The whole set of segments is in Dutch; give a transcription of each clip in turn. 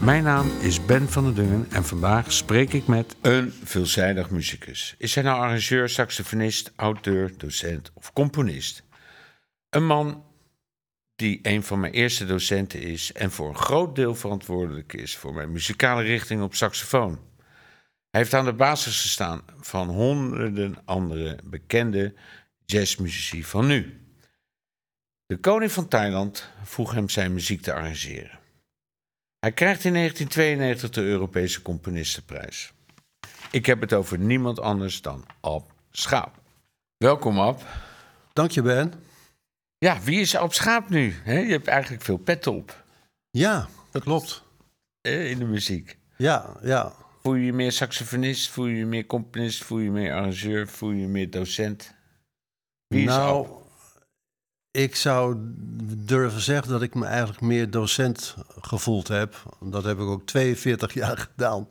Mijn naam is Ben van der Dungen en vandaag spreek ik met een veelzijdig muzikus. Is hij nou arrangeur, saxofonist, auteur, docent of componist? Een man die een van mijn eerste docenten is en voor een groot deel verantwoordelijk is voor mijn muzikale richting op saxofoon. Hij heeft aan de basis gestaan van honderden andere bekende jazzmuzici van nu. De koning van Thailand vroeg hem zijn muziek te arrangeren. Hij krijgt in 1992 de Europese Componistenprijs. Ik heb het over niemand anders dan Ab Schaap. Welkom Ab. Dank je, Ben. Ja, wie is Ab Schaap nu? je hebt eigenlijk veel pet op Ja, dat klopt. in de muziek. Ja, ja. Voel je je meer saxofonist? Voel je je meer componist? Voel je je meer arrangeur? Voel je je meer docent? Wie is nou, Ab? Ik zou durven zeggen dat ik me eigenlijk meer docent gevoeld heb. Dat heb ik ook 42 jaar gedaan.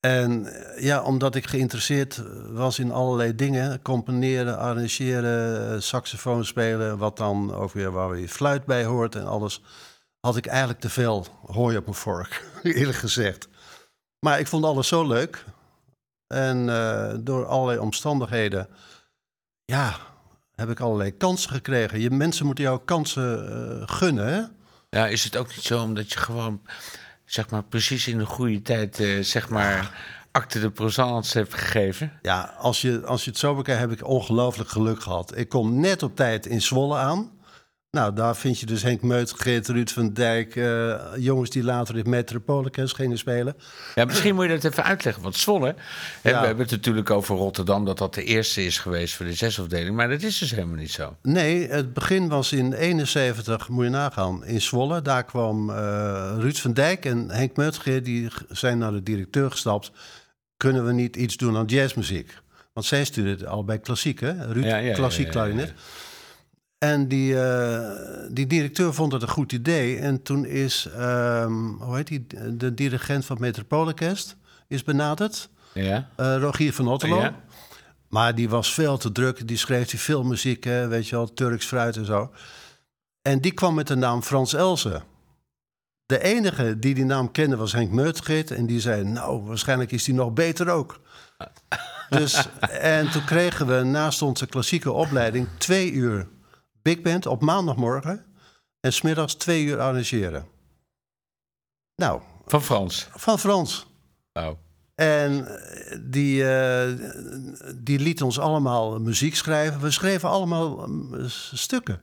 En eh, ja, omdat ik geïnteresseerd was in allerlei dingen, componeren, arrangeren, eh, saxofoon spelen, wat dan ook weer waar weer fluit bij hoort en alles, had ik eigenlijk te veel hooi op mijn vork, eerlijk gezegd. Maar ik vond alles zo leuk. En eh, door allerlei omstandigheden, ja, heb ik allerlei kansen gekregen. Je, mensen moeten jou kansen eh, gunnen, hè? Ja, is het ook niet zo omdat je gewoon, zeg maar, precies in de goede tijd, eh, zeg maar, acte de présence hebt gegeven? Ja, als je, als je het zo bekijkt, heb ik ongelooflijk geluk gehad. Ik kom net op tijd in Zwolle aan. Nou, daar vind je dus Henk Meut, Geert Ruud van Dijk... eh, jongens die later in Metropolis gingen spelen. Ja, misschien moet je dat even uitleggen. Want Zwolle, hè, Ja. we hebben het natuurlijk over Rotterdam, dat dat de eerste is geweest voor de zesafdeling. Maar dat is dus helemaal niet zo. Nee, het begin was in 71, moet je nagaan, in Zwolle. Daar kwam eh, Ruud van Dijk en Henk Meutgeer, die zijn naar de directeur gestapt. Kunnen we niet iets doen aan jazzmuziek? Want zij studeerde al bij klassiek, hè? Ruud, Ja, ja, ja, klassiek klarinet. En die, eh, die directeur vond het een goed idee. En toen is, ehm, hoe heet die, de dirigent van Metropoolorkest is benaderd. Ja? Eh, Rogier van Otterlo. Ja. Maar die was veel te druk. Die schreef die filmmuziek, hè, weet je wel, Turks fruit en zo. En die kwam met de naam Frans Elsen. De enige die die naam kende was Henk Meutgit. En die zei, nou, waarschijnlijk is die nog beter ook. dus, en toen kregen we naast onze klassieke opleiding twee uur big band op maandagmorgen. En smiddags twee uur arrangeren. Nou, Van Frans. van Frans. Nou, En eh, die, eh, die liet ons allemaal muziek schrijven. We schreven allemaal mm, stukken.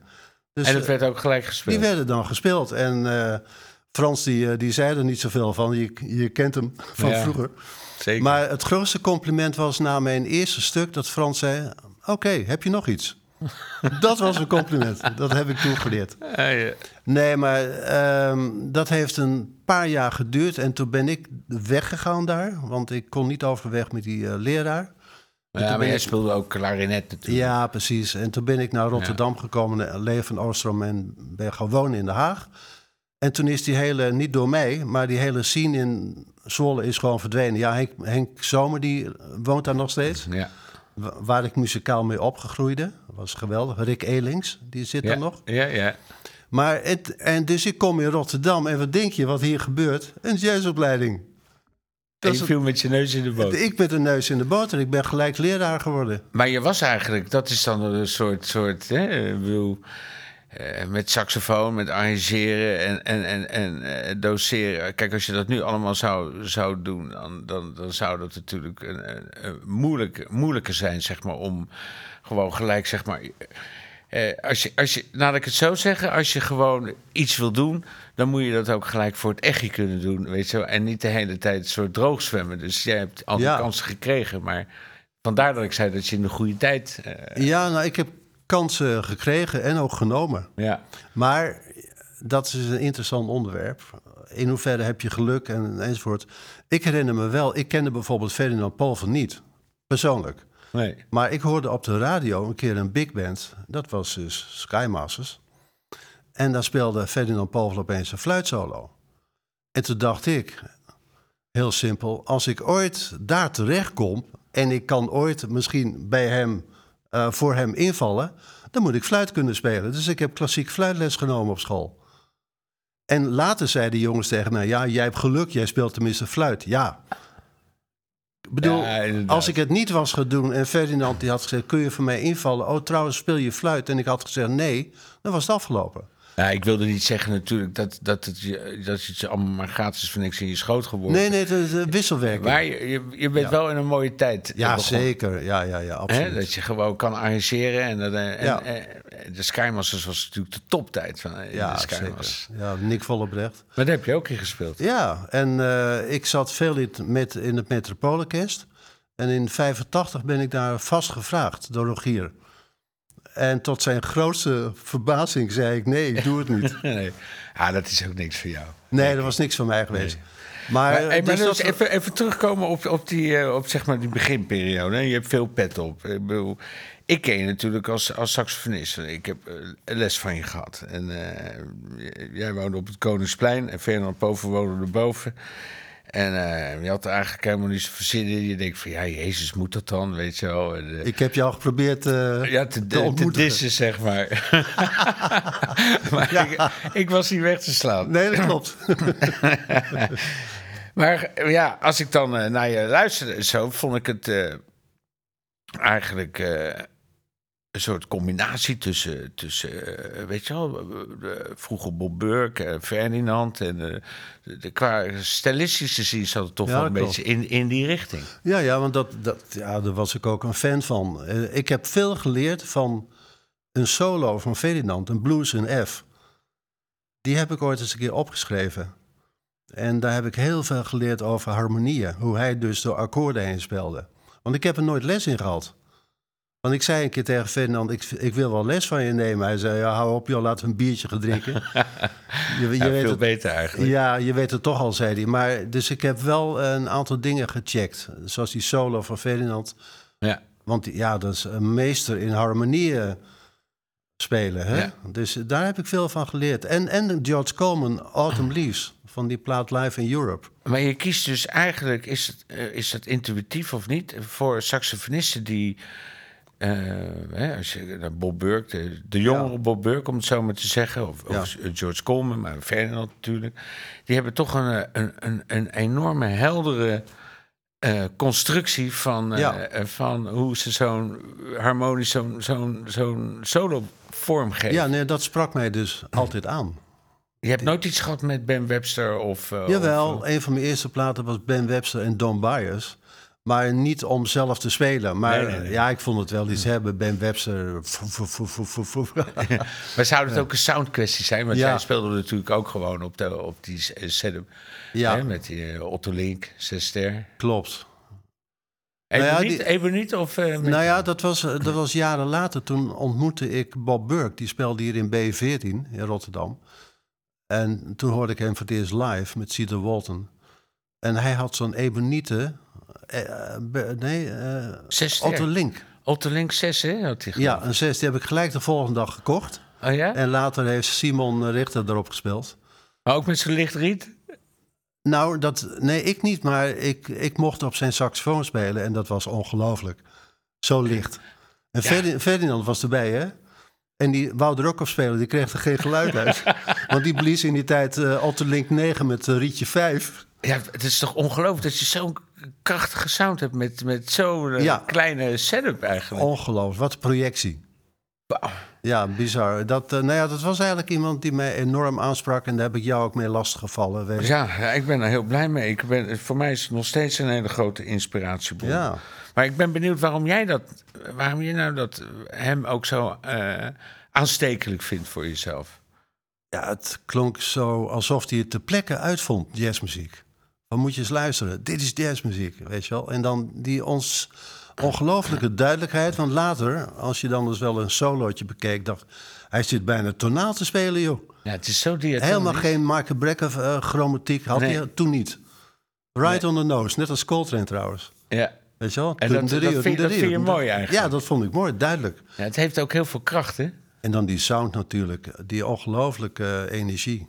Dus en het eh, werd ook gelijk gespeeld. die werden dan gespeeld. En Frans die, die zei er niet zoveel van. Je, je kent hem van Ja, vroeger. Zeker. Maar het grootste compliment was na mijn eerste stuk dat Frans zei... Oké, heb je nog iets? Dat was een compliment. Dat heb ik toen geleerd. Ja, ja. Nee, maar ehm, dat heeft een paar jaar geduurd. En toen ben ik weggegaan daar. Want ik kon niet overweg met die eh, leraar. En Ja, maar jij ik- speelde ook klarinet natuurlijk. Ja, precies. En toen ben ik naar Rotterdam gekomen, naar Leo van Oostrom en ben gaan wonen in Den Haag. En toen is die hele, niet door mij, maar die hele scene in Zwolle is gewoon verdwenen. Ja, Henk, Henk Zomer, die woont daar nog steeds. Ja. Wa- Waar ik muzikaal mee opgegroeide. Dat was geweldig. Rick Elings, die zit Ja, daar nog. ja, ja. Maar het, en dus ik kom in Rotterdam en wat denk je wat hier gebeurt? Een jazzopleiding. En je viel met je neus in de boot. Ik met een neus in de boter. Ik ben gelijk leraar geworden. Maar je was eigenlijk, dat is dan een soort, soort hè, bedoel, eh, met saxofoon, met arrangeren en, en, en, en eh, doseren. Kijk, als je dat nu allemaal zou, zou doen, dan, dan, dan zou dat natuurlijk een, een, een moeilijk, moeilijker zijn, zeg maar, om gewoon gelijk, zeg maar. eh, als je, als je, laat ik het zo zeggen, als je gewoon iets wil doen, dan moet je dat ook gelijk voor het echtje kunnen doen, weet je wel. En niet de hele tijd een soort droog zwemmen. Dus jij hebt al die Ja. kansen gekregen, maar vandaar dat ik zei dat je in de goede tijd... Ja, nou, ik heb kansen gekregen en ook genomen. ja, Maar dat is een interessant onderwerp. in hoeverre heb je geluk en, enzovoort. Ik herinner me wel, ik kende bijvoorbeeld Ferdinand Polven niet, persoonlijk. Nee. Maar ik hoorde op de radio een keer een big band. Dat was dus Skymasters. En daar speelde Ferdinand Povel opeens een fluitsolo. En toen dacht ik, heel simpel... als ik ooit daar terecht kom... en ik kan ooit misschien bij hem, eh, voor hem invallen... dan moet ik fluit kunnen spelen. Dus ik heb klassiek fluitles genomen op school. En later zeiden de jongens tegen mij... ja, jij hebt geluk, jij speelt tenminste fluit. Ja, ik bedoel, Ja, als ik het niet was gaan doen en Ferdinand die had gezegd: Kun je voor mij invallen? Oh, trouwens, speel je fluit? En ik had gezegd nee, dan was het afgelopen. Ik wilde niet zeggen natuurlijk dat, dat, het, je- dat het je allemaal maar gratis voor niks in je schoot geworden. Nee, nee, het is, eh, wisselwerking. Maar je, je, je bent wel in een mooie tijd. ja, zeker. Ja, ja, ja, Hè, absoluut. dat je gewoon kan arrangeren. En, dat, eh, en, Ja. eh, de Skymasters was natuurlijk de toptijd van ja, de. Skymasters. Ja, Nick Vollebrecht. Maar daar heb je ook in gespeeld. Ja, en ik zat veel in het, met, in het Metropoolorkest. En in 85 ben ik daar vast gevraagd door Rogier. En tot zijn grootste verbazing zei ik: Nee, ik doe het niet. Nee. Ja, dat is ook niks voor jou. Nee, dat was niks van mij geweest. Maar, Maar, eh, hey, maar dus dus dat- even, even terugkomen op, op, die, eh, op zeg maar die beginperiode. Je hebt veel pet op. Ik, bedoel, ik ken je natuurlijk als, als saxofonist. Ik heb eh, les van je gehad. En jij woonde op het Koningsplein en Fernand Poven woonde erboven. En eh, je had er eigenlijk helemaal niet zin in. Je denkt van, ja, Jezus, moet dat dan, weet je wel. En, eh, Ik heb jou geprobeerd eh, ja, te, te dissen, zeg maar. maar ik, ik was niet weg te slaan. Nee, dat klopt. Maar ja, als ik dan naar je luisterde en zo, vond ik het eigenlijk een soort combinatie tussen, tussen eh, weet je wel, eh, vroeger Bob Burke, eh, Ferdinand. En eh, de, de- qua stilistische zin zat het toch Ja, wel een beetje in, in die richting. Ja, ja, want dat, dat, ja, daar was ik ook een fan van. Ik heb veel geleerd van een solo van Ferdinand, een blues in F. Die heb ik ooit eens een keer opgeschreven. En daar heb ik heel veel geleerd over harmonieën. Hoe hij dus door akkoorden heen speelde. Want ik heb er nooit les in gehad. Want ik zei een keer tegen Ferdinand, ik, ik wil wel les van je nemen. Hij zei, ja, hou op joh, laten we een biertje gaan drinken. je, je Ja, weet veel het, beter eigenlijk. ja, je weet het toch al, zei hij. Maar, dus ik heb wel een aantal dingen gecheckt. Zoals die solo van Ferdinand. Ja. Want ja, dat is een meester in harmonieën spelen. Hè? Ja. Dus daar heb ik veel van geleerd. En, en George Coleman, Autumn Leaves, van die plaat Live in Europe. Maar je kiest dus eigenlijk, is het, eh, is dat intuïtief of niet, voor saxofonisten die. Eh, hè, als je Bob Burke, de, de jongere Bob Burke, om het zo maar te zeggen, of, of George Coleman, maar Ferdinand natuurlijk, die hebben toch een, eh, een, een, een enorme heldere eh, constructie van, Ja. van hoe ze zo'n harmonisch zo'n zo'n zo'n solo vormgeven. Ja, nee, dat sprak mij dus altijd aan. Je hebt nooit iets gehad met Ben Webster of... Jawel, of, een van mijn eerste platen was Ben Webster en Don Byers. Maar niet om zelf te spelen. Maar Nee, nee, nee. ja, ik vond het wel iets hebben. Ben Webster. Maar zou het ook een soundkwestie zijn? Want Ja. jij speelde natuurlijk ook gewoon op, de, op die s- setup. Ja. Hè, met die eh, Otto Link, zes ster. Klopt. Even, Nou ja, niet, die- even niet? Of, eh, met- Nou ja, dat was, dat was jaren later. Toen ontmoette ik Bob Burke. Die speelde hier in B14 in Rotterdam. En toen hoorde ik hem voor het eerst live met Cedar Walton. En hij had zo'n eboniete... eh, eh, be- nee, eh Zes. Otto Link. Otto Link 6, hè? Had hij Ja, een zes. Die heb ik gelijk de volgende dag gekocht. Oh ja? En later heeft Simon Richter erop gespeeld. Maar ook met zijn lichtriet? Nou, dat, nee, ik niet, maar ik, ik mocht op zijn saxofoon spelen en dat was ongelooflijk. Zo licht. En Ferdi- Ferdinand was erbij, hè? En die wou er ook op spelen, die kreeg er geen geluid uit. Want die blies in die tijd eh Otto Link 9 met Rietje 5. Ja, het is toch ongelooflijk dat je zo'n krachtige sound hebt met, met zo'n eh, Ja. kleine setup eigenlijk. Ongelooflijk, wat een projectie. Wauw. Ja, bizar. Dat, eh, nou ja, dat was eigenlijk iemand die mij enorm aansprak en daar heb ik jou ook mee lastiggevallen. Weet je. Ja, ja, ik ben er heel blij mee. Ik ben, voor mij is het nog steeds een hele grote inspiratiebron. Ja. Maar ik ben benieuwd waarom jij dat, waarom je nou dat hem ook zo eh, aanstekelijk vindt voor jezelf. Ja, het klonk zo alsof hij het ter plekke uitvond, jazzmuziek. Dan moet je eens luisteren. Dit is jazzmuziek, weet je wel. En dan die ons ongelooflijke duidelijkheid. Want later, als je dan dus wel een solootje bekeek, dacht hij zit bijna tonaal te spelen, joh. Ja, het is zo diatonisch. Helemaal geen Mark Brekker uh, chromatiek had Nee. hij toen niet. Right on the nose, net als Coltrane trouwens. Ja. Weet je wel? En dat- dat vind- dat vind je mooi eigenlijk. Ja, dat vond ik mooi, duidelijk. ja, het heeft ook heel veel kracht, hè? En dan die sound natuurlijk, die ongelooflijke energie.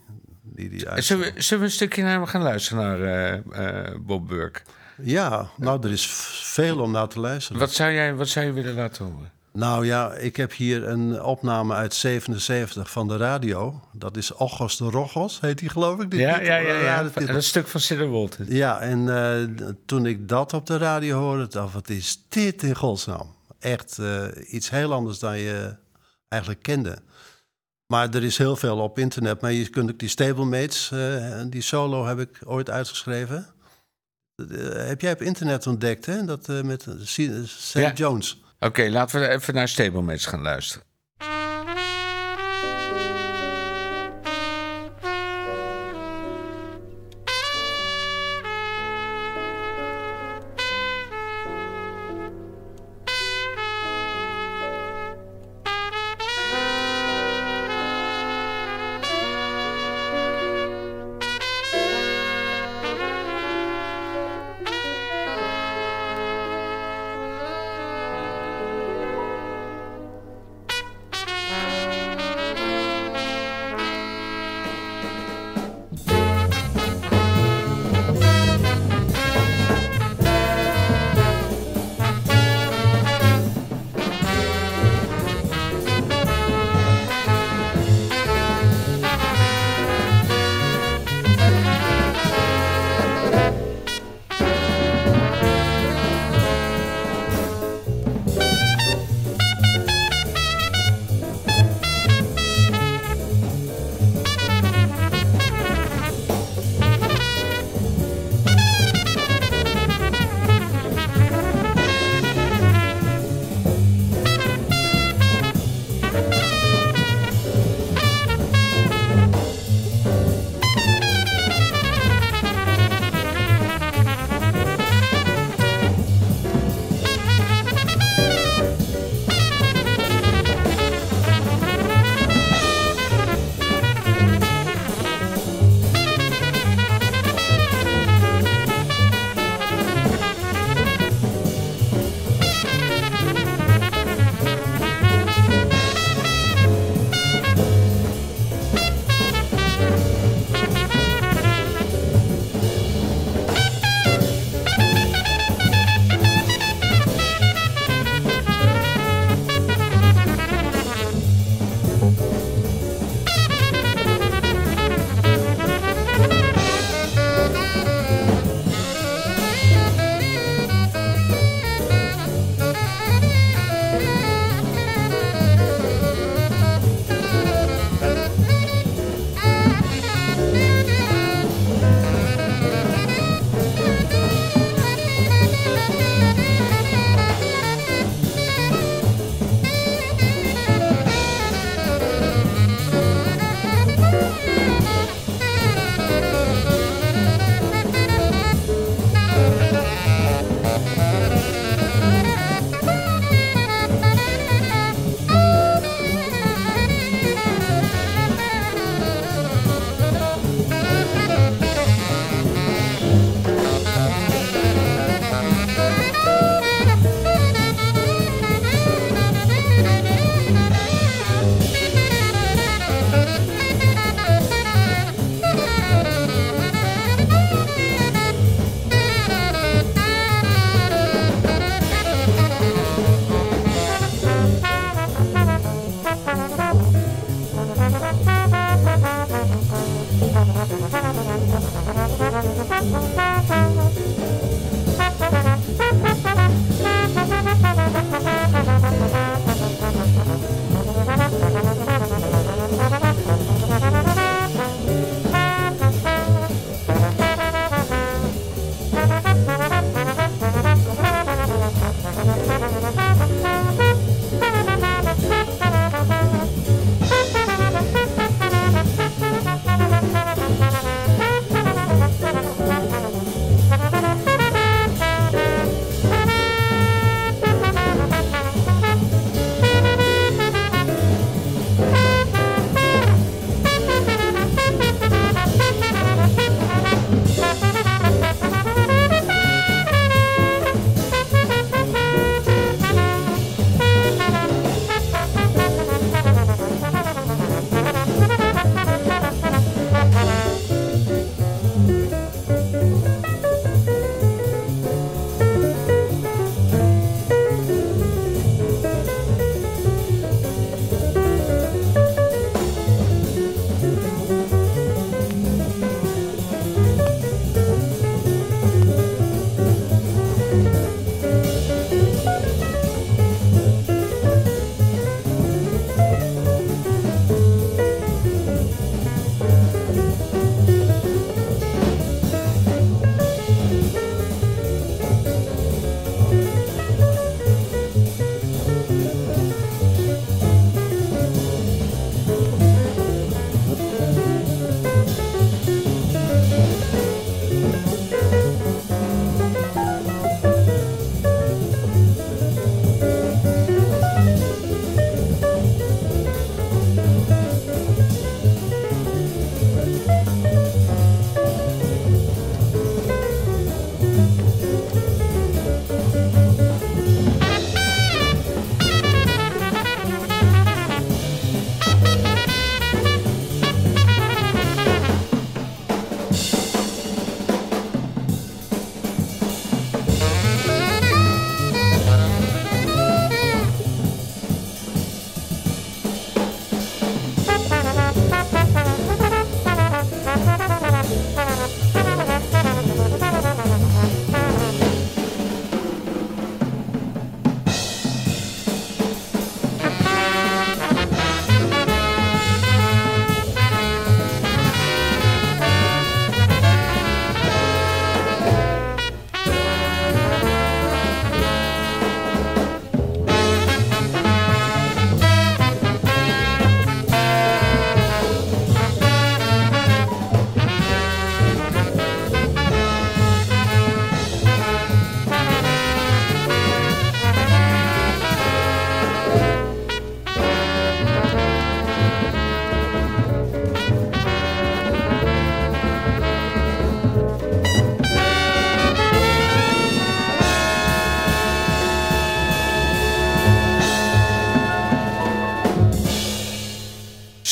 Die, die uit... Zullen we, zullen we een stukje naar hem gaan luisteren, naar eh, eh, Bob Burke? Ja, nou, er is veel om naar te luisteren. Wat zou, jij, wat zou je willen laten horen? Nou ja, ik heb hier een opname uit 77 van de radio. Dat is Ochos de Rogos, heet die geloof ik. Die Ja, ja, ja. ja. En een stuk van Walton. Ja, en eh, toen ik dat op de radio hoorde, dacht wat is dit in godsnaam? Echt eh, iets heel anders dan je eigenlijk kende. Maar er is heel veel op internet. Maar je kunt ook die stablemates, eh, die solo heb ik ooit uitgeschreven. Eh, heb jij op internet ontdekt, hè? Dat eh, met. Ja. Jones. Oké, laten we even naar Stablemates gaan luisteren.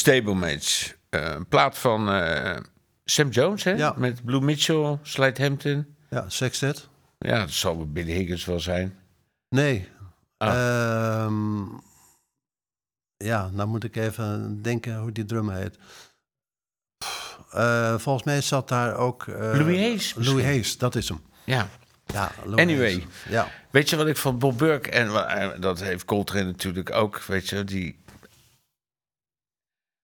Stablemates. Eh, een plaat van eh, Sam Jones, hè? Ja. Met Blue Mitchell, Slide Hampton. Ja, Sextet? Ja, dat zal Billy Higgins wel zijn. Nee. Ah. Ehm, ja, nou moet ik even denken hoe die drummer heet. Pff, eh, volgens mij zat daar ook... eh, Louis Hayes misschien? Louis Hayes, dat is hem. Ja. Ja, Louis Anyway. Hayes. Ja. Weet je wat ik van Bob Burke... en dat heeft Coltrane natuurlijk ook, weet je... die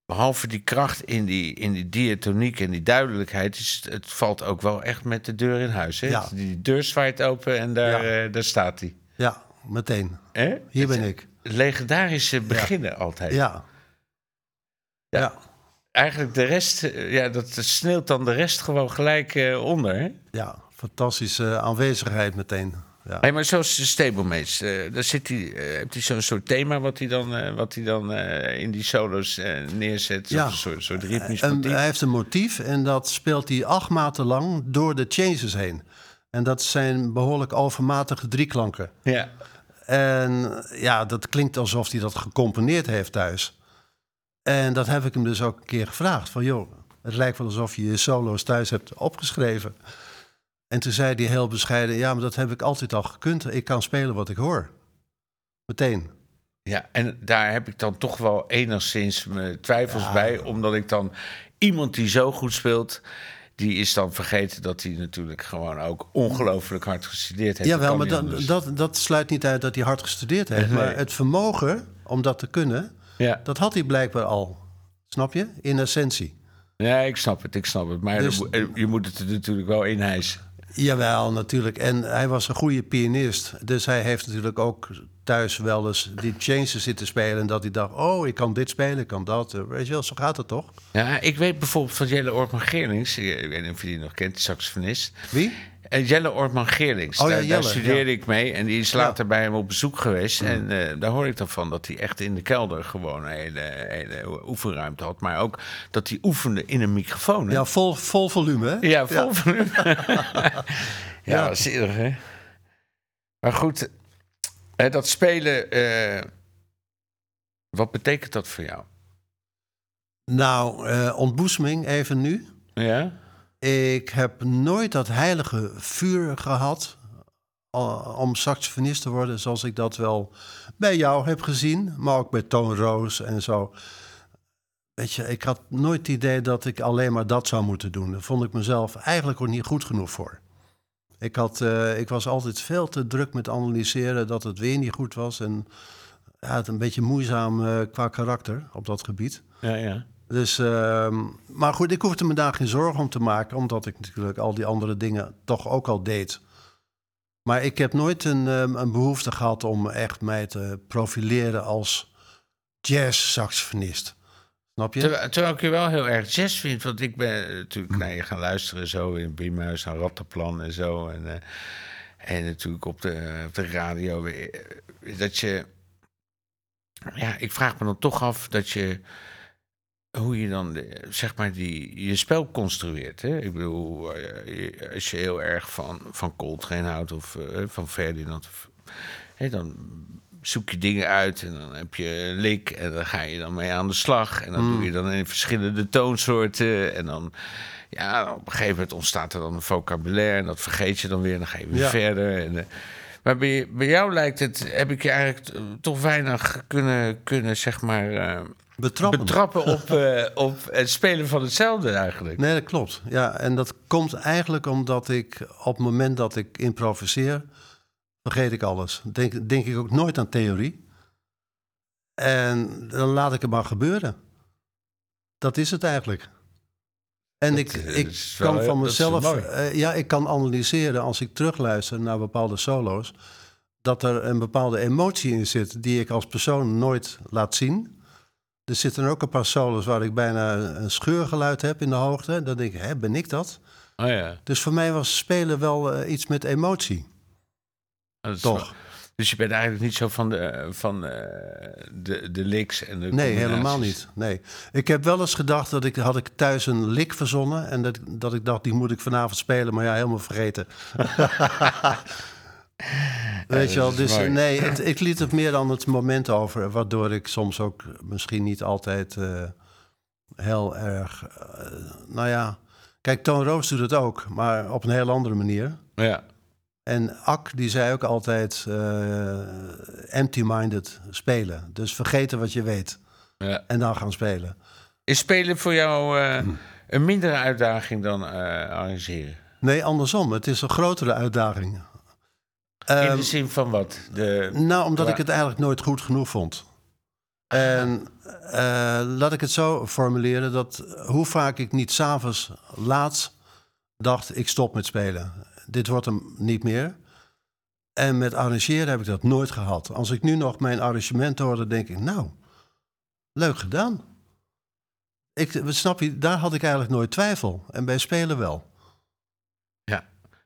Behalve die kracht in die, in die diatoniek en die duidelijkheid... Is, het- het valt ook wel echt met de deur in huis. Hè? Ja. Die deur zwaait open en daar, Ja. eh, daar staat hij. ja, meteen. Hier Het- ben ik. Legendarische beginnen altijd. Ja. Ja. Ja. Eigenlijk de rest, eh, ja, dat sneeuwt dan de rest gewoon gelijk eh, onder. Hè? Ja, fantastische aanwezigheid meteen. Ja. Hey, maar zoals de Stablemates, eh daar zit hij, eh, heeft hij zo'n soort thema wat hij dan, eh, wat hij dan in die solo's neerzet. Ja. Een soort, soort ritmisch En motief. hij heeft een motief en dat speelt hij acht maten lang door de changes heen. En dat zijn behoorlijk overmatige drieklanken. Ja. En ja, dat klinkt alsof hij dat gecomponeerd heeft thuis. En dat heb ik hem dus ook een keer gevraagd. Van joh, het lijkt wel alsof je je solo's thuis hebt opgeschreven. En toen zei hij heel bescheiden, ja, maar dat heb ik altijd al gekund. Ik kan spelen wat ik hoor. Meteen. ja, en daar heb ik dan toch wel enigszins mijn twijfels Ja. bij. Omdat ik dan iemand die zo goed speelt, die is dan vergeten dat hij natuurlijk gewoon ook ongelooflijk hard gestudeerd heeft. Jawel, maar dat, dat, dat sluit niet uit dat hij hard gestudeerd heeft. Nee. Maar het vermogen om dat te kunnen, Ja. dat had hij blijkbaar al. Snap je? In essentie. ja, ik snap het, ik snap het. Maar Dus- je moet het er natuurlijk wel in hijsen. Jawel, natuurlijk. En hij was een goede pianist. Dus hij heeft natuurlijk ook thuis wel eens die changes zitten spelen. En dat hij dacht, oh, ik kan dit spelen, ik kan dat. Eh, Weet je wel, zo gaat het toch? Ja, ik weet bijvoorbeeld van Jelle Ortman Geerlings. Ik weet niet of je die nog kent, saxofonist. Wie? En Jelle Ortman Geerlings. Oh ja, daar, studeerde ja. ik mee. En die is Ja. later bij hem op bezoek geweest. En eh, daar hoor ik dan van dat hij echt in de kelder gewoon een hele, hele oefenruimte had. Maar ook dat hij oefende in een microfoon. hè? Ja, vol, vol volume, hè? Ja, vol hem. ja, eerder, hè? Maar goed, hè, dat spelen... eh, wat betekent dat voor jou? Nou, eh, ontboezeming even nu. Ja? Ik heb nooit dat heilige vuur gehad eh, om saxofonist te worden, zoals ik dat wel bij jou heb gezien, maar ook bij Toon Roos en zo. Weet je, ik had nooit het idee dat ik alleen maar dat zou moeten doen. Daar vond ik mezelf eigenlijk ook niet goed genoeg voor. Ik, had, eh, ik was altijd veel te druk met analyseren dat het weer niet goed was. En ja, het een beetje moeizaam eh, qua karakter op dat gebied. Ja, ja. Dus, ehm, maar goed, ik hoefde me daar geen zorgen om te maken, omdat ik natuurlijk al die andere dingen toch ook al deed. Maar ik heb nooit een, ehm, een behoefte gehad om echt mij te profileren als jazz-saxofonist. Snap je? Terwijl, ik je wel heel erg jazz vind. Want ik ben natuurlijk naar je gaan luisteren zo in Beamhuis aan Rattenplan en zo. En, eh, en natuurlijk op de, op de radio. eh, Dat je... Ja, ik vraag me dan toch af dat je... Hoe je dan, eh, zeg maar, die, je spel construeert. Hè? Ik bedoel, eh, als je heel erg van, van Coltrane houdt of eh, van Ferdinand... Of, hè, dan zoek je dingen uit en dan heb je een lik en dan ga je dan mee aan de slag. En dan Mm. doe je dan in verschillende toonsoorten. En dan, ja, op een gegeven moment ontstaat er dan een vocabulaire en dat vergeet je dan weer. En dan ga je weer Ja. verder. En, maar bij, bij jou lijkt het, heb ik je eigenlijk toch weinig kunnen, kunnen zeg maar, Betrappen. betrappen op, eh, op het spelen van hetzelfde eigenlijk. Nee, dat klopt. Ja, en dat komt eigenlijk omdat ik op het moment dat ik improviseer, vergeet ik alles. Denk, denk ik ook nooit aan theorie. En dan laat ik het maar gebeuren. Dat is het eigenlijk. En ik, ik kan van mezelf, eh, ja, ik kan analyseren als ik terugluister naar bepaalde solo's, dat er een bepaalde emotie in zit die ik als persoon nooit laat zien. Er zitten ook een paar solos waar ik bijna een scheurgeluid heb in de hoogte. Dan denk ik, hè, ben ik dat? Oh ja, Dus voor mij was spelen wel eh, iets met emotie. Toch? wel- Dus je bent eigenlijk niet zo van de, van eh, de, de licks en de Nee, helemaal niet. Nee. Ik heb wel eens gedacht dat ik had ik thuis een lik verzonnen en dat, dat ik dacht die moet ik vanavond spelen, maar ja, helemaal vergeten. Weet je wel, dus nee, het, ik liet het meer dan het moment over, waardoor ik soms ook misschien niet altijd eh, heel erg. eh, nou ja, kijk, Toon Roos doet het ook, maar op een heel andere manier. Ja. En Ak, die zei ook altijd eh, empty-minded spelen. Dus vergeten wat je weet ja. en dan gaan spelen. Is spelen voor jou Hm. een mindere uitdaging dan arrangeren? Nee, andersom. Het is een grotere uitdaging. In Ehm, de zin van wat? De, Nou, omdat ik het eigenlijk nooit goed genoeg vond. En eh, laat ik het zo formuleren: dat hoe vaak ik niet s'avonds laat dacht, ik stop met spelen. Dit wordt hem niet meer. En met arrangeren heb ik dat nooit gehad. Als ik nu nog mijn arrangement hoor, dan denk ik, nou, leuk gedaan. Ik, snap je, daar had ik eigenlijk nooit twijfel. En bij spelen wel.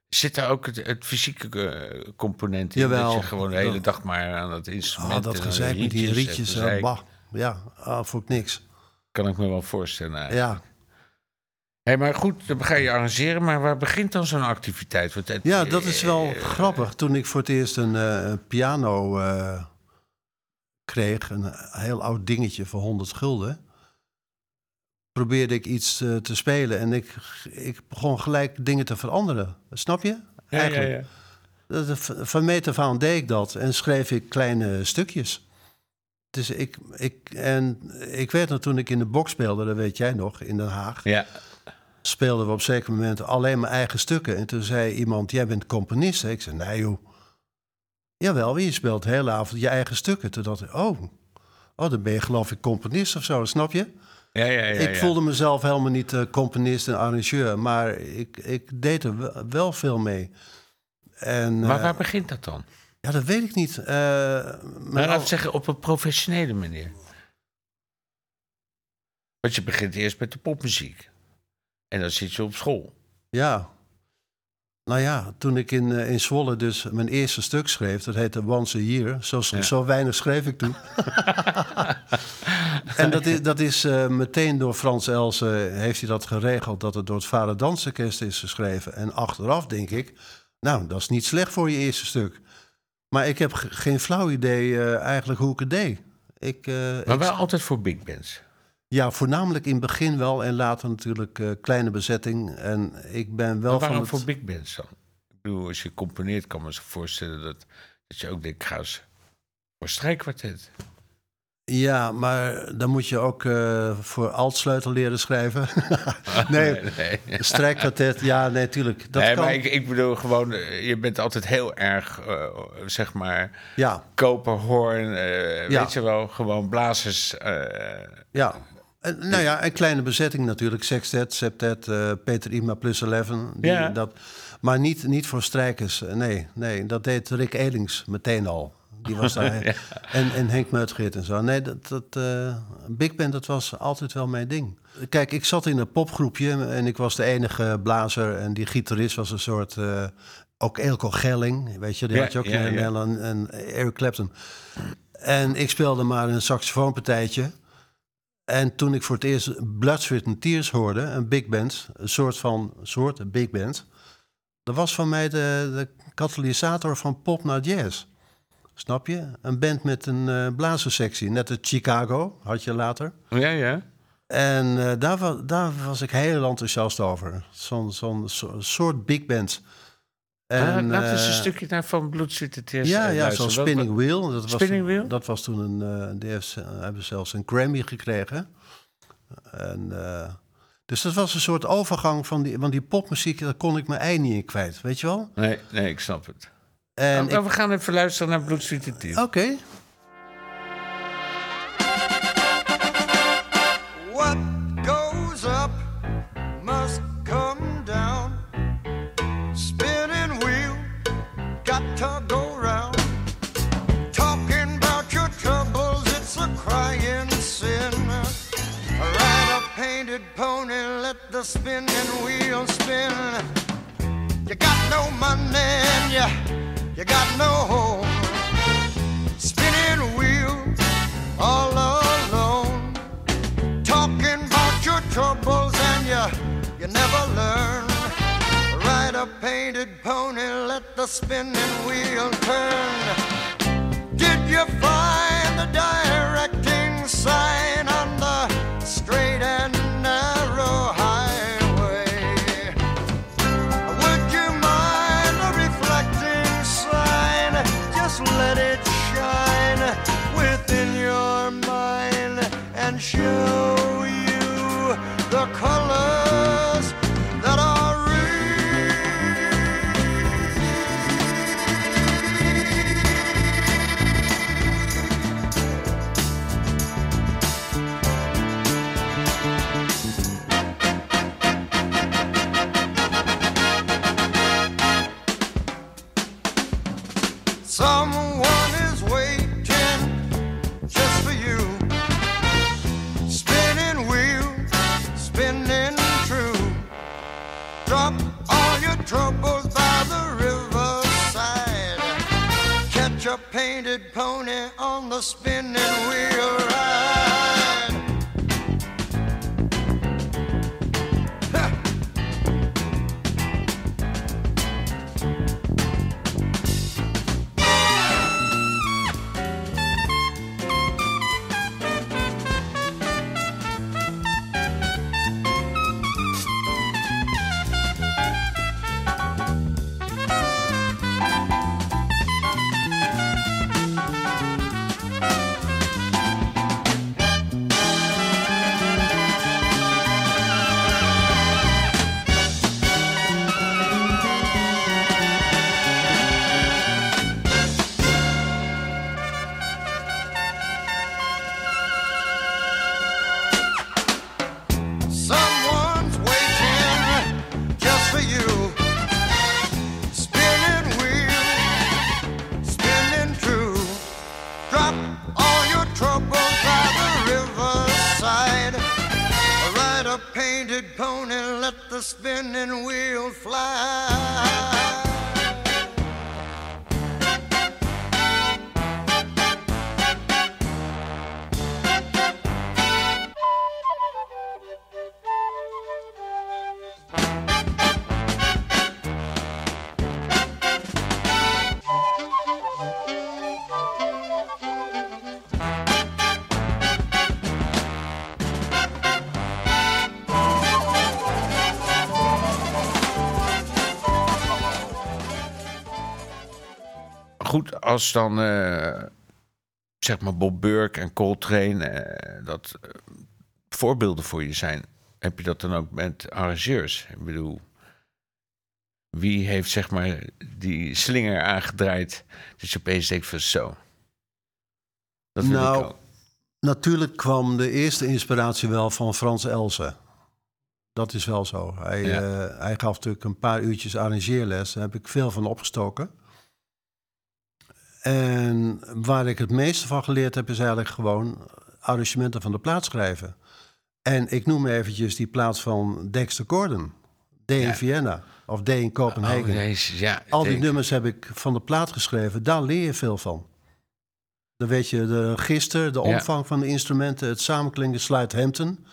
Zit daar ook het, het fysieke eh, component in? Jawel. Dat je gewoon de hele Dat- dag maar aan het instrument... Ah, dat en de gezeik met die en rietjes, gezeik. eh, bah, ja, ah, vond ik niks. Kan ik me wel voorstellen. eigenlijk. Ja, Hey, maar goed, dan ga je arrangeren, maar waar begint dan zo'n activiteit? Want het- Ja, dat is wel eh, grappig. Toen ik voor het eerst een, eh, piano eh, kreeg, een heel oud dingetje voor 100 gulden, probeerde ik iets eh, te spelen en ik, ik begon gelijk dingen te veranderen. Snap je? Ja, ja, Eigenlijk. ja. Dat- dat- Van meet af aan deed ik dat en schreef ik kleine stukjes. Dus ik, ik, en ik weet nog toen ik in de box speelde, dat weet jij nog, in Den Haag Ja, speelden we op zeker moment alleen mijn eigen stukken. En toen zei iemand, jij bent componist. Ik zei, nee joh. Jawel, je speelt de hele avond je eigen stukken. Toen dacht ik, oh, oh dan ben je geloof ik componist of zo, snap je? Ja, ja. ja, ik voelde mezelf helemaal niet eh, componist en arrangeur. Maar ik, ik deed er wel, wel veel mee. En, Maar eh, waar begint dat dan? ja, dat weet ik niet. Eh, Maar maar laat al- zeggen, op een professionele manier. Want je begint eerst met de popmuziek. En dan zit je op school. Ja. Nou ja, toen ik in, in Zwolle dus mijn eerste stuk schreef, dat heette Once a Year. Zo, zo weinig schreef ik toen. en dat is, dat is eh, meteen door Frans Elsen heeft hij dat geregeld, dat het door het Vader Dansorkest is geschreven. En achteraf denk ik, nou, dat is niet slecht voor je eerste stuk. Maar ik heb ge- geen flauw idee eh, eigenlijk hoe ik het deed. Ik, eh, Maar ik- wel altijd voor big bands. ja, voornamelijk in het begin wel en later natuurlijk kleine bezetting. En ik ben wel Maar van waarom het... voor big bands dan? Ik bedoel, als je componeert kan me zo voorstellen dat, dat je ook denkt, ga eens voor strijkkwartet. Ja, maar dan moet je ook eh, voor altsleutel leren schrijven. nee, nee. strijkkwartet, ja, nee, tuurlijk. Dat nee, kan. maar ik, ik bedoel gewoon, eh, je bent altijd heel erg, eh, zeg maar, Ja, koperhoorn, Ja. weet je wel, gewoon blazers. ja. En, nou ja, een kleine bezetting natuurlijk. Sextet, septet, Peter Ima plus 11. Die, Ja. dat, maar niet, niet voor strijkers. Nee, nee, dat deed Rick Elings meteen al. Die was daar. Ja. en, en Henk Meutgeert en zo. Nee, dat, dat, eh, Big Band, dat was altijd wel mijn ding. Kijk, ik zat in een popgroepje en ik was de enige blazer. En die gitarist was een soort... eh, ook Elko Gelling, weet je, die Ja, had je ook in. Nederland. En Eric Clapton. En ik speelde maar een saxofoonpartijtje. En toen ik voor het eerst Blood, Sweat and Tears hoorde, een big band, een soort van soort big band, dat was van mij de, de katalysator van pop naar jazz. Snap je? Een band met een eh blazerssectie, net als Chicago had je later. ja, ja. En eh, daar, wa- daar was ik heel enthousiast over. Zo'n so- soort big band. En, Laat eens een eh, stukje naar van Bloed zit het eerst. ja, ja zo'n Spinning Wheel. Dat was Spinning toen, Wheel? Dat was toen een... eh, die heeft, hebben zelfs een Grammy gekregen. En, dus dat was een soort overgang van die... Want die popmuziek, daar kon ik mijn ei niet in kwijt. Weet je wel? Nee, nee, ik snap het. En Nou, ik- We gaan even luisteren naar Bloed zit het eerst. Oké. What goes up must come down. Spinning wheel, got to go round. Talking about your troubles, it's a crying sin. Ride a painted pony, let the spinning wheel spin. You got no money and you, you got no home. Spinning wheel, all alone talking about your troubles and you you never learn. Ride a painted pony, let the spinning wheel turn. Did you find the directing sign on the straight show you the colors als dan eh, zeg maar Bob Burke en Coltrane eh, dat eh, voorbeelden voor je zijn, heb je dat dan ook met arrangeurs? Ik bedoel, wie heeft zeg maar die slinger aangedraaid dat je opeens denkt van zo. Dat Nou. Natuurlijk kwam de eerste inspiratie wel van Frans Elsen. Dat is wel zo. Hij, Ja. hij gaf natuurlijk een paar uurtjes arrangeerles. Daar heb ik veel van opgestoken. En waar ik het meeste van geleerd heb, is eigenlijk gewoon arrangementen van de plaat schrijven. En ik noem eventjes die plaats van Dexter Gordon. D in Ja. Vienna of D in Kopenhagen. Oh, ja, Al die nummers heb ik van de plaat geschreven. Daar leer je veel van. Dan weet je de register, de Ja. omvang van de instrumenten, het samenklinken. Sluit Hampton,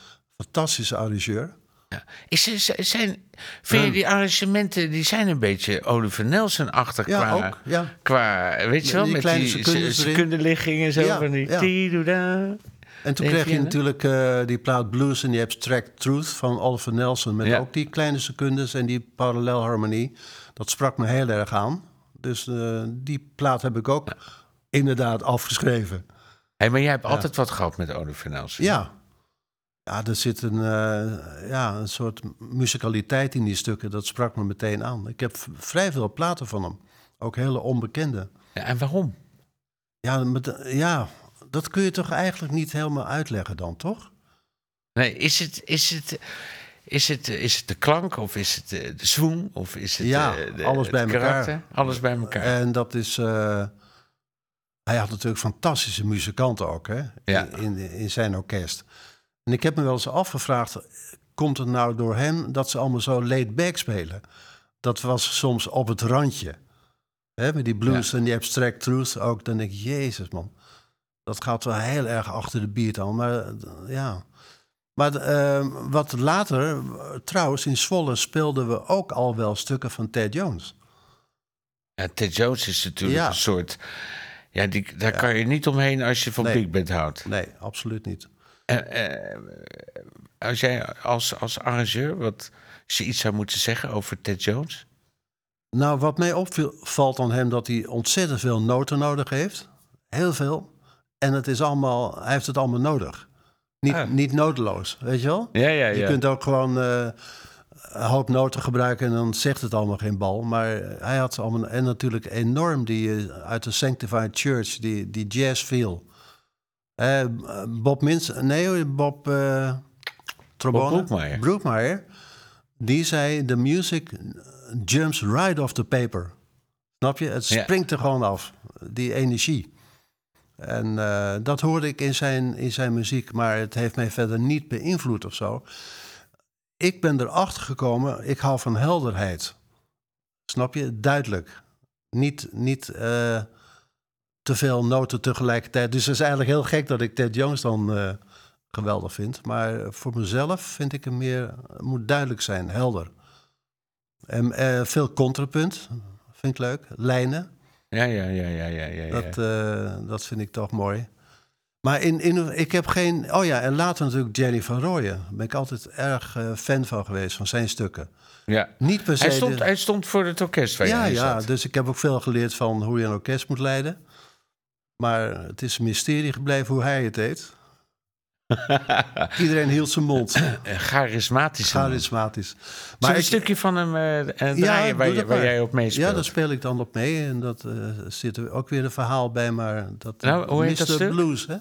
fantastische arrangeur. Ja. Is, zijn, vind je die arrangementen, die zijn een beetje Oliver Nelson-achtig Ja, qua, ook. Ja. qua, weet je wel, die met die secundes se- erin. secundeliggingen zo Ja, van die... ja. En toen kreeg je natuurlijk eh, die plaat Blues en die Abstract Truth van Oliver Nelson. Met ook die kleine secundes en die parallelharmonie. Dat sprak me heel erg aan. Dus eh, die plaat heb ik ook inderdaad afgeschreven. Hey, maar jij hebt altijd wat gehad met Oliver Nelson. Ja. Ja, er zit een, eh, ja, een soort musicaliteit in die stukken. Dat sprak me meteen aan. Ik heb vrij veel platen van hem. Ook hele onbekende. Ja, en waarom? Ja, met, ja, dat kun je toch eigenlijk niet helemaal uitleggen dan, toch? Nee, is het, is het, is het, is het de klank of is het de, de swoon of is het Ja, eh, de, alles bij elkaar. karakter? Alles bij elkaar. En dat is... eh, hij had natuurlijk fantastische muzikanten ook, hè? Ja. In, in zijn orkest. En ik heb me wel eens afgevraagd... komt het nou door hem dat ze allemaal zo laid back spelen? Dat was soms op het randje. Hè, met die blues en die abstract truth ook. Dan denk ik, jezus man. Dat gaat wel heel erg achter de beat aan. Maar eh, ja... Maar eh, wat later, trouwens, in Zwolle speelden we ook al wel stukken van Ted Jones. Ja, Ted Jones is natuurlijk Ja. een soort... Ja, die, daar kan je niet omheen als je van Nee. Big Band houdt. Nee, absoluut niet. Eh, als jij als, als arrangeur, wat, als je iets zou moeten zeggen over Ted Jones... Nou, wat mij opvalt aan hem, dat hij ontzettend veel noten nodig heeft. Heel veel. En het is allemaal, hij heeft het allemaal nodig. Niet, Ah. niet nodeloos, weet je wel? Ja, ja, Je kunt ook gewoon eh, een hoop noten gebruiken en dan zegt het allemaal geen bal. Maar hij had allemaal... En natuurlijk enorm die eh, uit de Sanctified Church, die, die jazz feel. Eh, Bob Mins... Nee, Bob... eh trombone. Broekmeyer. Broekmeyer. Die zei, the music jumps right off the paper. Snap je? Het Ja. springt er gewoon af, die energie. En eh, dat hoorde ik in zijn, in zijn muziek, maar het heeft mij verder niet beïnvloed of zo. Ik ben erachter gekomen, ik hou van helderheid. Snap je? Duidelijk. Niet, niet eh, te veel noten tegelijkertijd. Dus het is eigenlijk heel gek dat ik Ted Jones dan eh, geweldig vind. Maar voor mezelf vind ik hem meer, het moet duidelijk zijn, helder. En eh, veel contrapunt, vind ik leuk. Lijnen. Ja, ja, ja, ja, ja, ja. ja. Dat, eh, dat vind ik toch mooi. Maar in, in, ik heb geen... Oh ja, en later natuurlijk Jerry van Rooyen. Daar ben ik altijd erg fan van geweest, van zijn stukken. ja. Niet per se... Hij, stond, de- hij stond voor het orkest ja, ja, dus ik heb ook veel geleerd van hoe je een orkest moet leiden. Maar het is een mysterie gebleven hoe hij het deed. Iedereen hield zijn mond. Een charismatische man. Charismatisch. Maar een ik- stukje van hem eh, eh, Ja, waar, je, waar jij op meespeelt. Ja, daar speel ik dan op mee. En dat eh, zit er ook weer een verhaal bij, maar dat... Nou, hoe heet Mr. dat stuk? Blues, hè?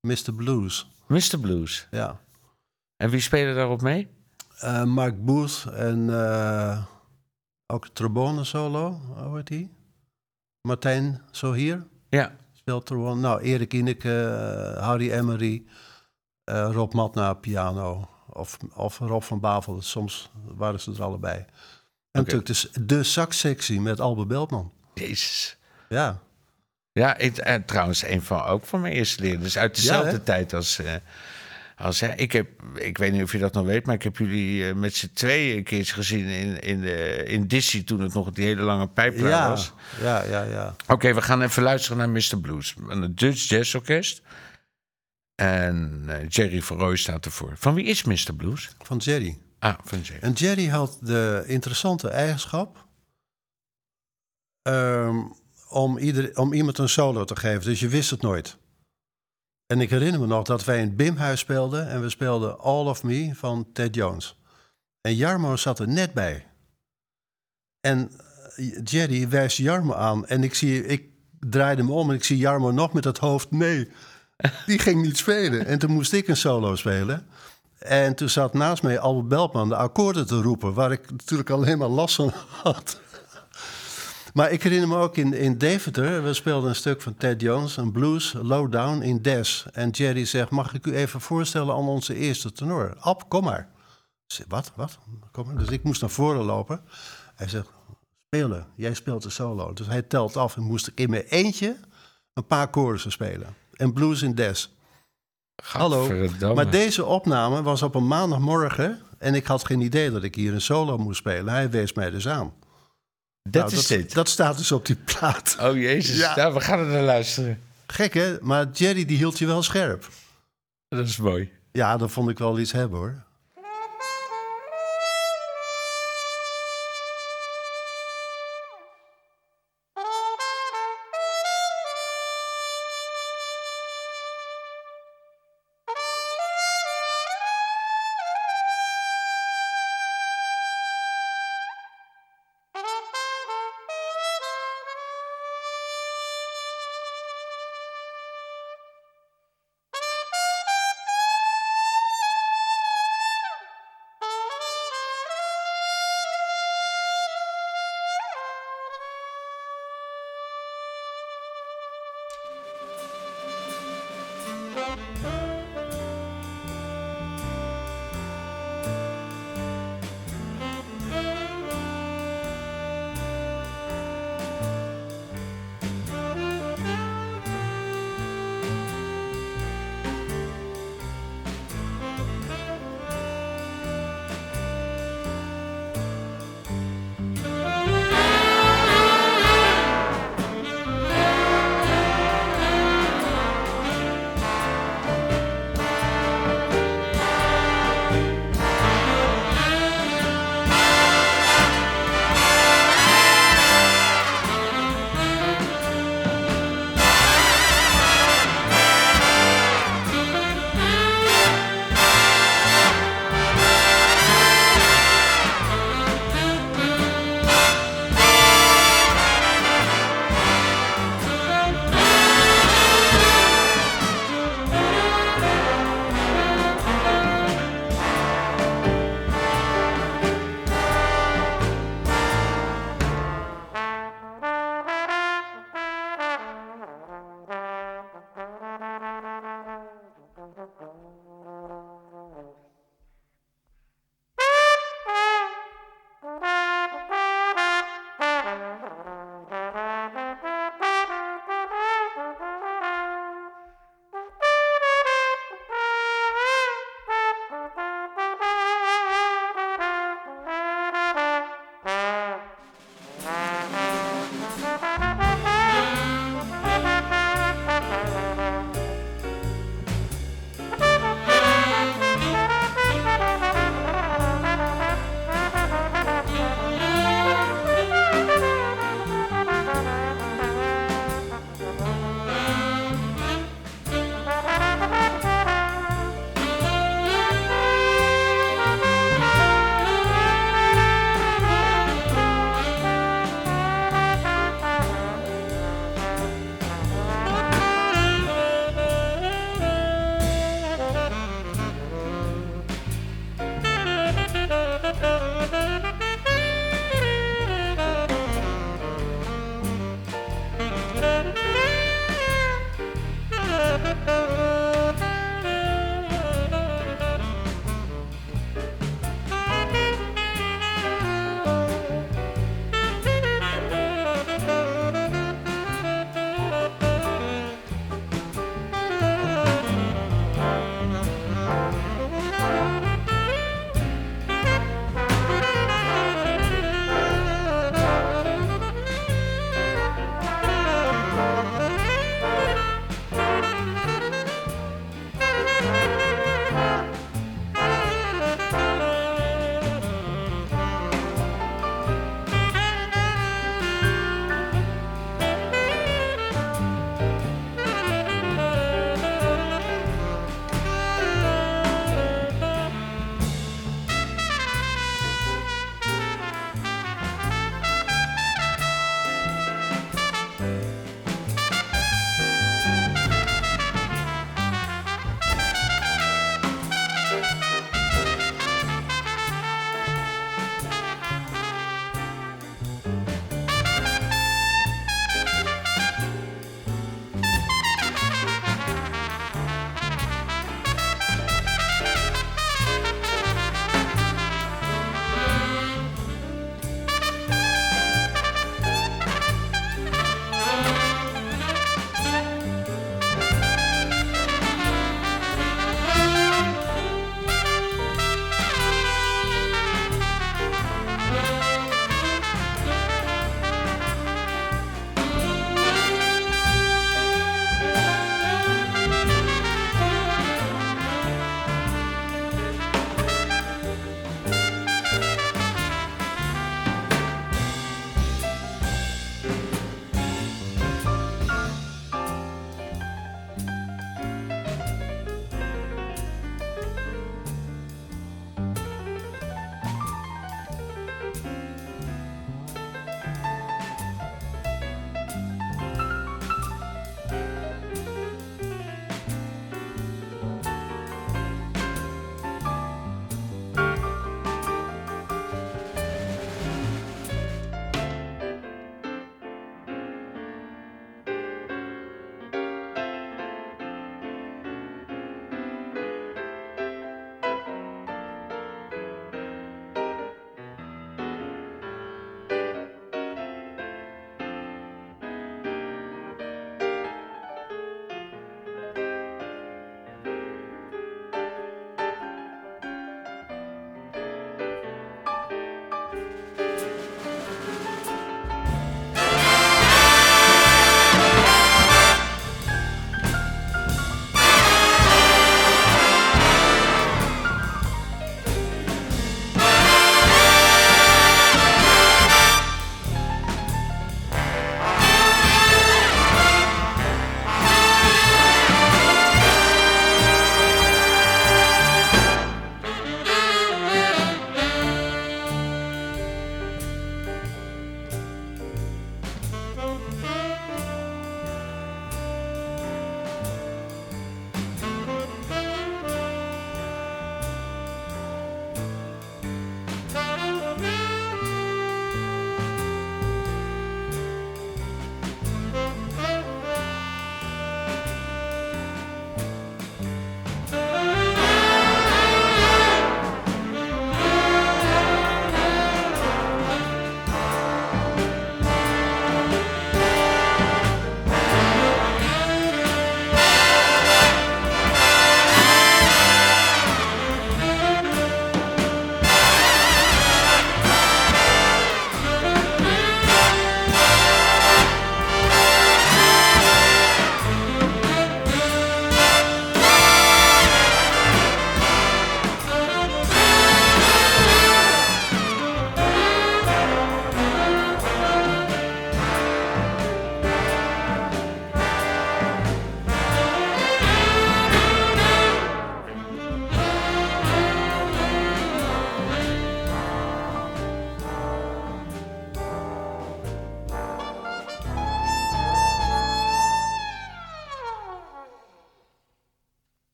Mr. Blues, Mr. Blues. ja. En wie spelen daarop mee? Eh, Mark Booth en eh, ook trombone solo, hoe heet die? Martijn Sohier Ja. Nou, Erik Ineke, eh, Harry Emery, eh, Rob Matna piano. Of, of Rob van Bavel, soms waren ze er allebei. En natuurlijk dus de saxsectie met Albert Beltman. Jezus. Ja, Ja, ik, en trouwens, een van, ook van mijn eerste leerlingen. uit dezelfde tijd als... eh als. Ik, heb, ik weet niet of je dat nog weet, maar ik heb jullie eh, met z'n tweeën een keertje gezien in, in, de, in Dizzy toen het nog die hele lange pijplijn ja, was. ja, ja, ja. Oké, we gaan even luisteren naar Mr. Blues. Een Dutch Jazz Orkest. En eh, Jerry Verrooy staat ervoor. Van wie is Mr. Blues? Van Jerry. Ah, van Jerry. En Jerry had de interessante eigenschap ehm, om, ieder, om iemand een solo te geven. Dus je wist het nooit. En ik herinner me nog dat wij in Bimhuis speelden en we speelden All of Me van Ted Jones. En Jarmo zat er net bij. En eh, Jerry wijst Jarmo aan en ik, zie, ik draaide me om en ik zie Jarmo nog met het hoofd nee. Die ging niet spelen. En toen moest ik een solo spelen. En toen zat naast mij Albert Beltman de akkoorden te roepen, waar ik natuurlijk alleen maar last van had. Maar ik herinner me ook in, in Deventer, we speelden een stuk van Ted Jones, een blues, Lowdown in Des. En Jerry zegt, mag ik u even voorstellen aan onze eerste tenor? Ab, kom maar. Ik zeg, wat, wat? Kom maar. Dus ik moest naar voren lopen. Hij zegt, spelen, jij speelt de solo. Dus hij telt af en moest ik in mijn eentje een paar chorussen spelen. En blues in Des. Hallo. Maar deze opname was op een maandagmorgen en ik had geen idee dat ik hier een solo moest spelen. Hij wees mij dus aan. Dat Nou, is dat, dit. Dat staat dus op die plaat. Oh jezus, Ja. nou, we gaan er naar luisteren. Gek hè? Maar Jerry die hield je wel scherp. Dat is mooi. Ja, dat vond ik wel iets hebben hoor.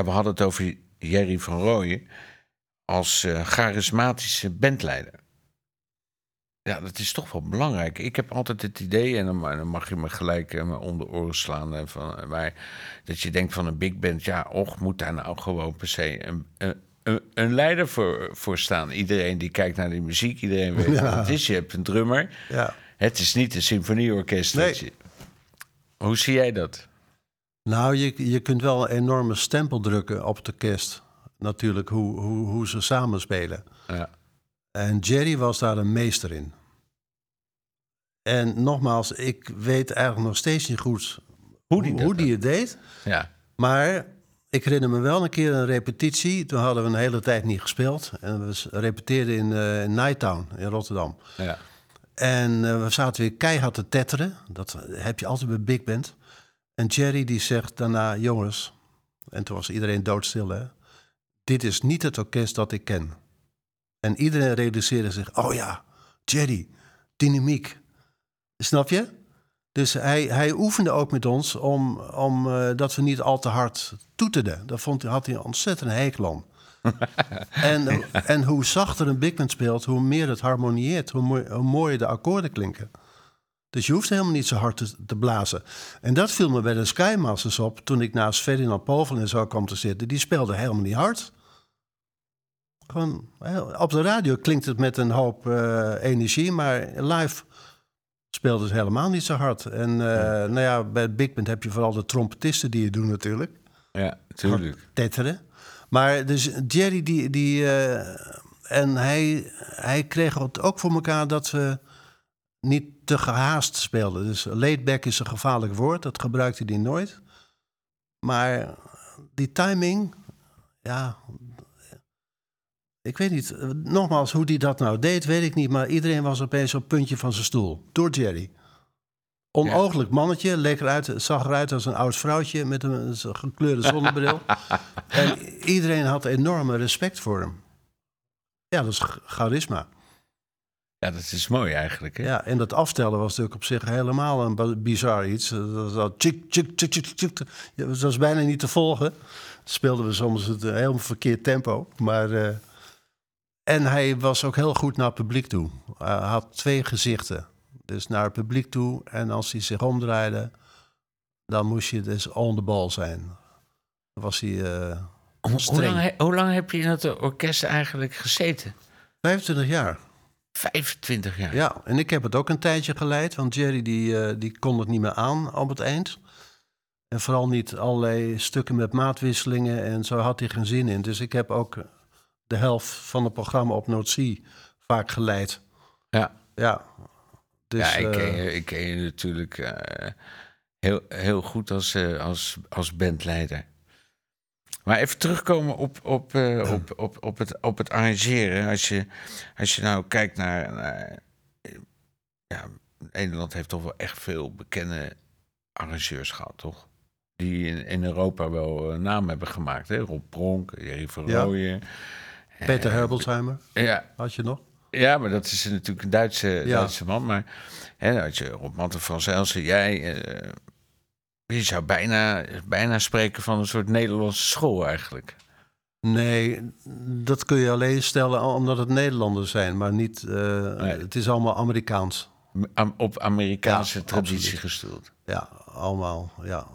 Ja, we hadden het over Jerry van Rooyen als eh, charismatische bandleider. Ja, dat is toch wel belangrijk. Ik heb altijd het idee, en dan, dan mag je me gelijk uh, om de oren slaan, uh, van, maar dat je denkt van een big band, ja, och, moet daar nou gewoon per se een, een, een leider voor, voor staan. Iedereen die kijkt naar die muziek, iedereen weet Ja. wat het is. Je hebt een drummer. Ja. Het is niet een symfonieorkest. Nee. Hoe zie jij dat? Nou, je, je kunt wel een enorme stempel drukken op de kerst. Natuurlijk, hoe, hoe, hoe ze samenspelen. Ja. En Jerry was daar een meester in. En nogmaals, ik weet eigenlijk nog steeds niet goed Hoe die hoe die het deed. Ja. Maar ik herinner me wel een keer een repetitie. Toen hadden we een hele tijd niet gespeeld. En we repeteerden in, eh, in Nighttown in Rotterdam. Ja. En eh, we zaten weer keihard te tetteren. Dat heb je altijd bij Big Band. En Jerry die zegt daarna, jongens... En toen was iedereen doodstil, hè. Dit is niet het orkest dat ik ken. En iedereen realiseerde zich, oh ja, Jerry, dynamiek. Snap je? Dus hij, hij oefende ook met ons om, om eh, dat we niet al te hard toeterden. Daar vond, hij- had hij een ontzettend hekel aan. en, en hoe zachter een big band speelt, hoe meer het harmonieert, hoe, mooi, hoe mooier de akkoorden klinken. Dus je hoeft helemaal niet zo hard te, te blazen. En dat viel me bij de Skymasters op toen ik naast Ferdinand Povel en zo kwam te zitten. Die speelde helemaal niet hard. Gewoon, op de radio klinkt het met een hoop eh, energie, maar live speelde het helemaal niet zo hard. En eh, nou ja, bij het Big Band heb je vooral de trompetisten die het doen natuurlijk Ja, tuurlijk. tetteren. Maar dus Jerry, die, die, eh, en hij, hij kreeg het ook voor elkaar dat we niet te gehaast speelden. Dus laid back is een gevaarlijk woord, dat gebruikte hij nooit. Maar die timing, ja, ik weet niet. Nogmaals, hoe hij dat nou deed, weet ik niet. Maar iedereen was opeens op het puntje van zijn stoel. Door Jerry. Onooglijk mannetje, leek eruit, zag eruit als een oud vrouwtje met een gekleurde zonnebril. en iedereen had enorme respect voor hem. Ja, dat is ch- charisma. Ja, dat is mooi eigenlijk. Hè? Ja, en dat aftellen was natuurlijk op zich helemaal een bizar iets. Dat was dat tjik, tjik, tjik, tjik, tjik. Ja, Dat was bijna niet te volgen. Speelden we soms het een heel verkeerd tempo. Maar, eh, en hij was ook heel goed naar het publiek toe. Hij had twee gezichten. Dus naar het publiek toe. En als hij zich omdraaide, dan moest je dus on the ball zijn. Dan was hij eh, Hoe, lang, hoe lang heb je in het orkest eigenlijk gezeten? 25 jaar. 25 jaar. Ja, en ik heb het ook een tijdje geleid, want Jerry die, eh, die kon het niet meer aan op het eind. En vooral niet allerlei stukken met maatwisselingen en zo had hij geen zin in. Dus ik heb ook de helft van het programma op C vaak geleid. Ja. Ja, dus, ja, ik ken, eh, je, ik ken je natuurlijk eh, heel, heel goed als, als, als bandleider. Maar even terugkomen op, op, eh, op, op, op, het, op het arrangeren. Als je, als je nou kijkt naar, naar... eh, Ja, Nederland heeft toch wel echt veel bekende arrangeurs gehad, toch? Die in, in Europa wel een naam hebben gemaakt. Hè? Rob Pronk, Jerry van Ja. Peter Herbolzheimer Ja, had je nog. ja, maar dat is natuurlijk een Duitse, Ja. Duitse man. Maar hè, als je Rob Matten van Zelsen, jij... eh, je zou bijna, bijna spreken van een soort Nederlandse school eigenlijk. Nee, dat kun je alleen stellen omdat het Nederlanders zijn, maar niet. eh, Nee. Het is allemaal Amerikaans. Am- op Amerikaanse Ja, traditie absoluut. gestoeld. Ja, allemaal. Ja.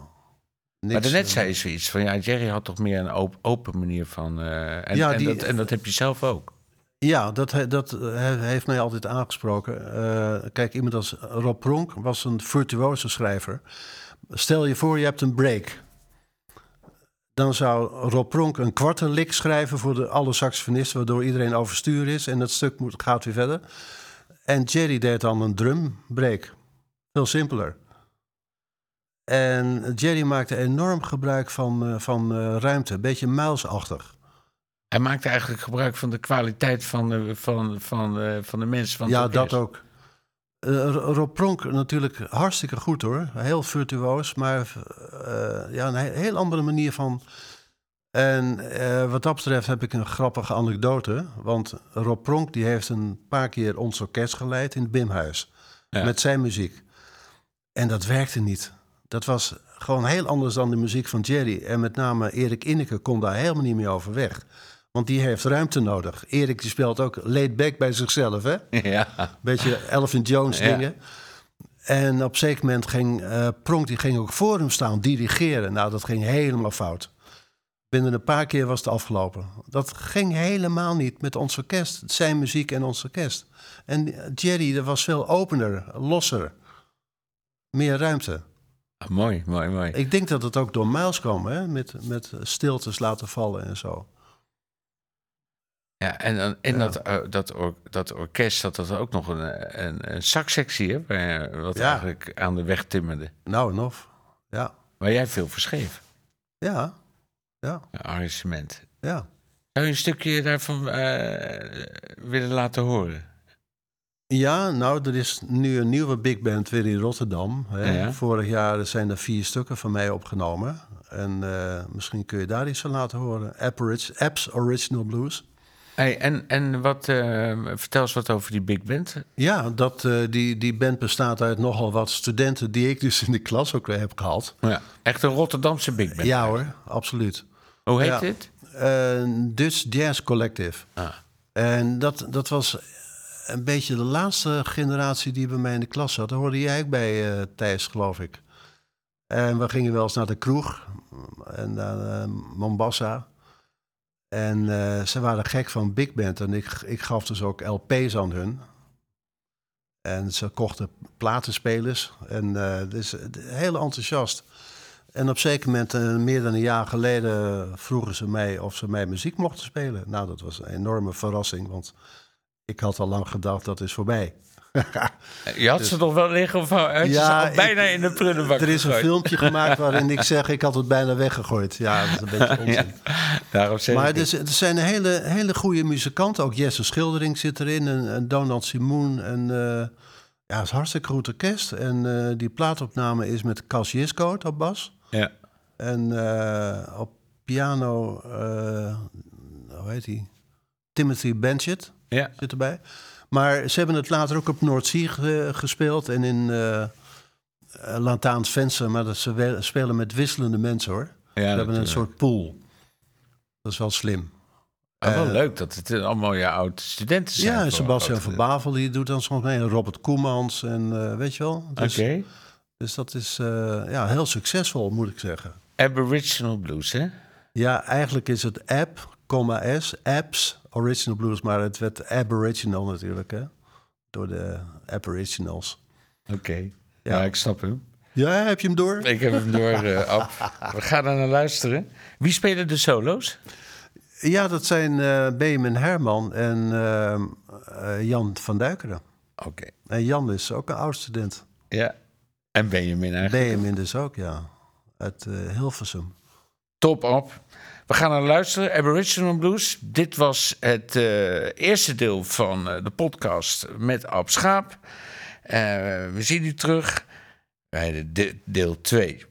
maar daarnet eh, zei je zoiets van... Ja, Jerry had toch meer een open, open manier van... eh, en, Ja, en, die- dat, en dat heb je zelf ook. Ja, dat, dat he- heeft mij altijd aangesproken. Kijk, iemand als Rob Pronk was een virtuoze schrijver. Stel je voor, je hebt een break. Dan zou Rob Pronk een kwartenlik schrijven voor de, alle saxofonisten... waardoor iedereen overstuur is en het stuk moet, gaat weer verder. En Jerry deed dan een drumbreak. Veel simpeler. En Jerry maakte enorm gebruik van, eh, van eh, ruimte. Een beetje muilsachtig. Hij maakte eigenlijk gebruik van de kwaliteit van de, van, van, eh, van de mensen van ja, dat ook. Eh, Ro- Rob Pronk natuurlijk hartstikke goed hoor. Heel virtuoos, maar eh, ja, een he- heel andere manier van. En eh, wat dat betreft heb ik een grappige anekdote. Want Rob Pronk die heeft een paar keer ons orkest geleid in het Bimhuis. Ja. Met zijn muziek. En dat werkte niet. Dat was gewoon heel anders dan de muziek van Jerry. En met name Erik Inneke kon daar helemaal niet meer over weg. Want die heeft ruimte nodig. Erik die speelt ook laid back bij zichzelf, hè? Ja. Beetje Elvin Jones Ja. dingen. En op een zeker moment ging eh, Pronk die ging ook voor hem staan, dirigeren. Nou, dat ging helemaal fout. Binnen een paar keer was het afgelopen. Dat ging helemaal niet met ons orkest. Zijn muziek en ons orkest. En Jerry, dat was veel opener, losser. Meer ruimte. Ah, mooi, mooi, mooi. Ik denk dat het ook door Miles kwam, hè? Met, met stiltes laten vallen en zo. Ja, en dan in Ja. dat, eh, dat, or- dat orkest zat er ook nog een, een, een hè, waar- wat Ja. eigenlijk aan de weg timmerde. Nou en of. Ja, Waar jij veel voor schreef, ja, ja, een arrangement. ja. Zou je een stukje daarvan eh, willen laten horen? Ja, nou, er is nu een nieuwe big band weer in Rotterdam. Hè. Ja. Vorig jaar zijn er vier stukken van mij opgenomen. En eh, misschien kun je daar iets van laten horen. Apps Original Blues. Hey, en en wat, eh, vertel eens wat over die big band. Ja, dat, eh, die, die band bestaat uit nogal wat studenten die ik dus in de klas ook weer heb gehad. Ja. Echt een Rotterdamse big band. Ja hoor, absoluut. Hoe heet Ja. dit? Eh, Dutch Jazz Collective. Ah. En dat, dat was een beetje de laatste generatie die bij mij in de klas zat. Daar hoorde jij ook bij, Thijs, geloof ik. En we gingen wel eens naar de kroeg. En naar Mombasa. En eh, ze waren gek van Big Band. En ik, ik gaf dus ook LP's aan hun. En ze kochten platenspelers. En eh, dus eh, heel enthousiast. En op zeker moment, meer dan een jaar geleden, vroegen ze mij of ze mij muziek mochten spelen. Nou, dat was een enorme verrassing, want ik had al lang gedacht, dat is voorbij. Je had ze toch wel liggen of had je Dus- Ja, ze al bijna ik- in de prullenbak er is een filmpje gemaakt waarin ik zeg, ik had het bijna weggegooid. Ja, dat is een beetje onzin. Daarom zeg Maar ik er, zijn hele, hele goede muzikanten. Ook Jesse Schildering zit erin. En, en Donald Simoen. En eh, ja, het is hartstikke goed orkest. En eh, die plaatopname is met Cas Jiskoot op bas. Ja. En eh, op piano, eh, hoe heet hij? Timothy Benchett Ja. zit erbij. Maar ze hebben het later ook op Noordzee ge- gespeeld en in eh uh, Lantaans Venster. Maar dat ze spelen met wisselende mensen hoor. Ja, ze hebben een soort pool. Dat is wel slim. Ah, wel Eh, leuk dat het allemaal je oude studenten zijn. Ja, Sebastian van Bavel die doet dan soms mee. En Robert Koemans en eh, weet je wel. Dus, Oké. dus dat is eh, ja, heel succesvol, moet ik zeggen. Aboriginal Blues, hè? Ja, eigenlijk is het app, comma S, apps, original blues, maar het werd aboriginal natuurlijk, hè? Door de aboriginals. Oké. Ja. Ja. ik snap hem. Ja, heb je hem door? Ik heb hem door, eh, Ab. We gaan er naar luisteren. Wie spelen de solo's? Ja, dat zijn eh Benjamin Herman en eh, eh, Jan van Duikeren. Oké. En Jan is ook een oud student. Ja. En Benjamin eigenlijk. Benjamin dus ook, ja. Uit eh, Hilversum. Top op. We gaan naar luisteren. Aboriginal Blues. Dit was het eh, eerste deel van eh, de podcast met Ab Schaap. Eh, we zien u terug bij de de- deel 2.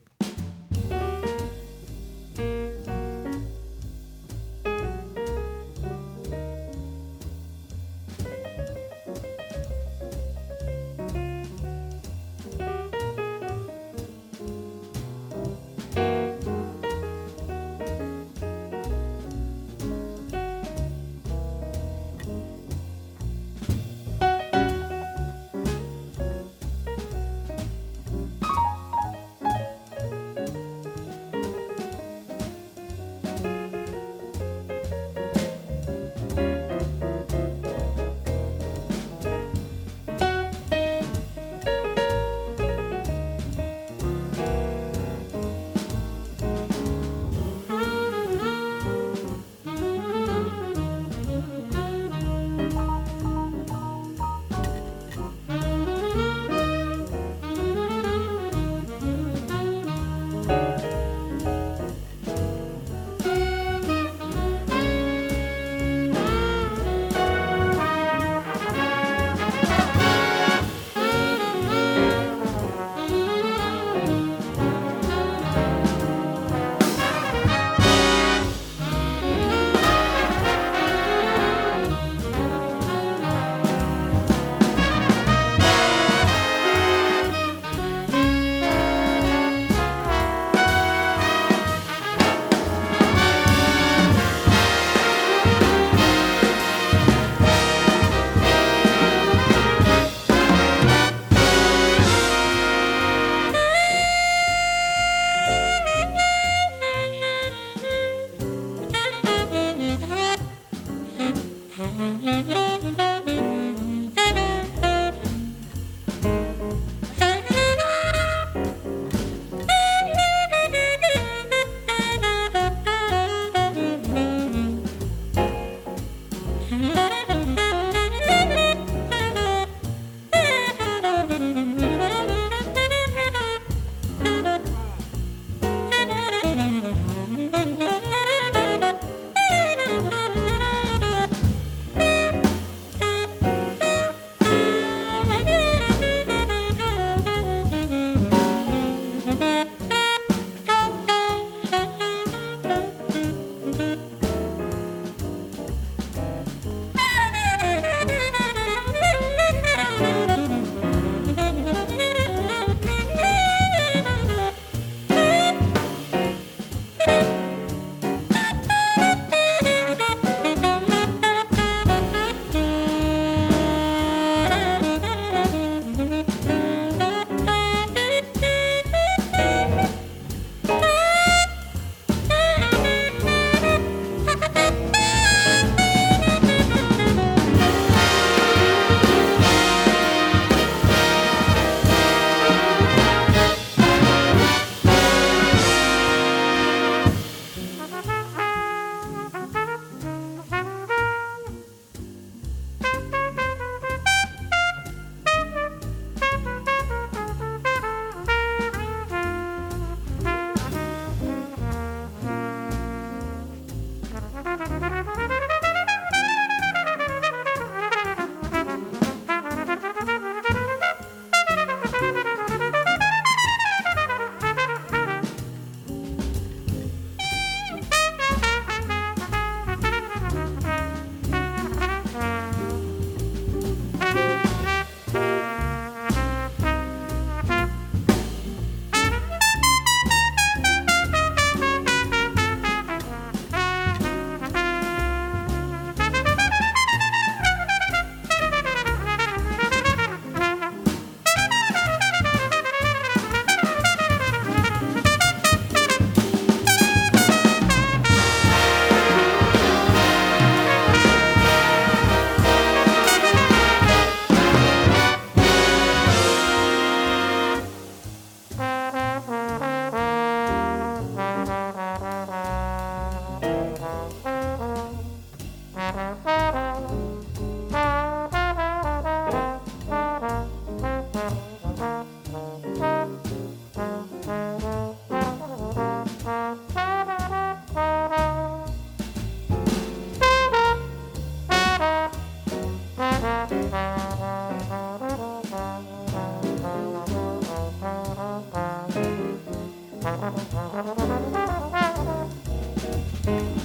Dit